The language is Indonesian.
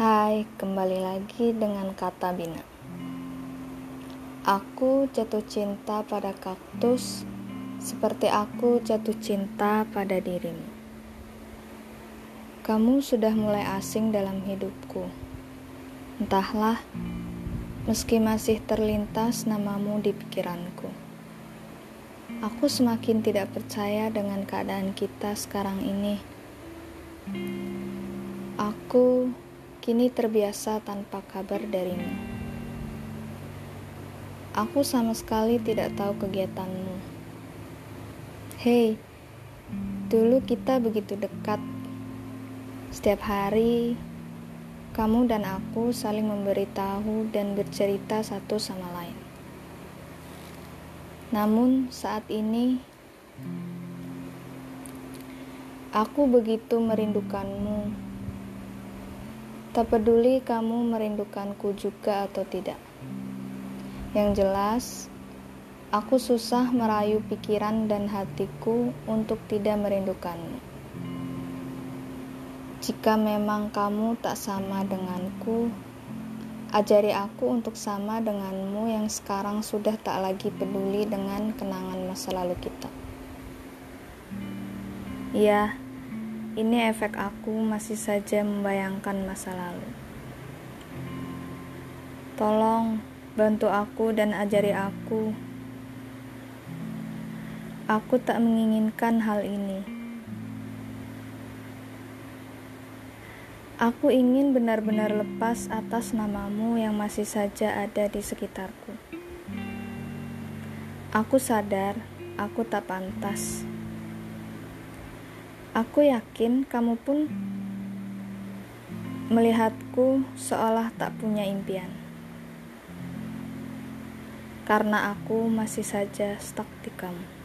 Hai, kembali lagi dengan kata Bina. Aku jatuh cinta pada kaktus seperti aku jatuh cinta pada dirimu. Kamu sudah mulai asing dalam hidupku. Entahlah, meski masih terlintas namamu di pikiranku. Aku semakin tidak percaya dengan keadaan kita sekarang ini. Aku kini terbiasa tanpa kabar darimu. Aku sama sekali tidak tahu kegiatanmu. Hei, dulu kita begitu dekat. Setiap hari, kamu dan aku saling memberitahu dan bercerita satu sama lain. Namun, saat ini aku begitu merindukanmu Tak peduli kamu merindukanku juga atau tidak. Yang jelas, aku susah merayu pikiran dan hatiku untuk tidak merindukanmu. Jika memang kamu tak sama denganku, ajari aku untuk sama denganmu yang sekarang sudah tak lagi peduli dengan kenangan masa lalu kita. Ya, ini efek aku masih saja membayangkan masa lalu. Tolong bantu aku dan ajari aku. Aku tak menginginkan hal ini. Aku ingin benar-benar lepas atas namamu yang masih saja ada di sekitarku. Aku sadar aku tak pantas. Aku yakin kamu pun melihatku seolah tak punya impian. Karena aku masih saja stuck di kamu.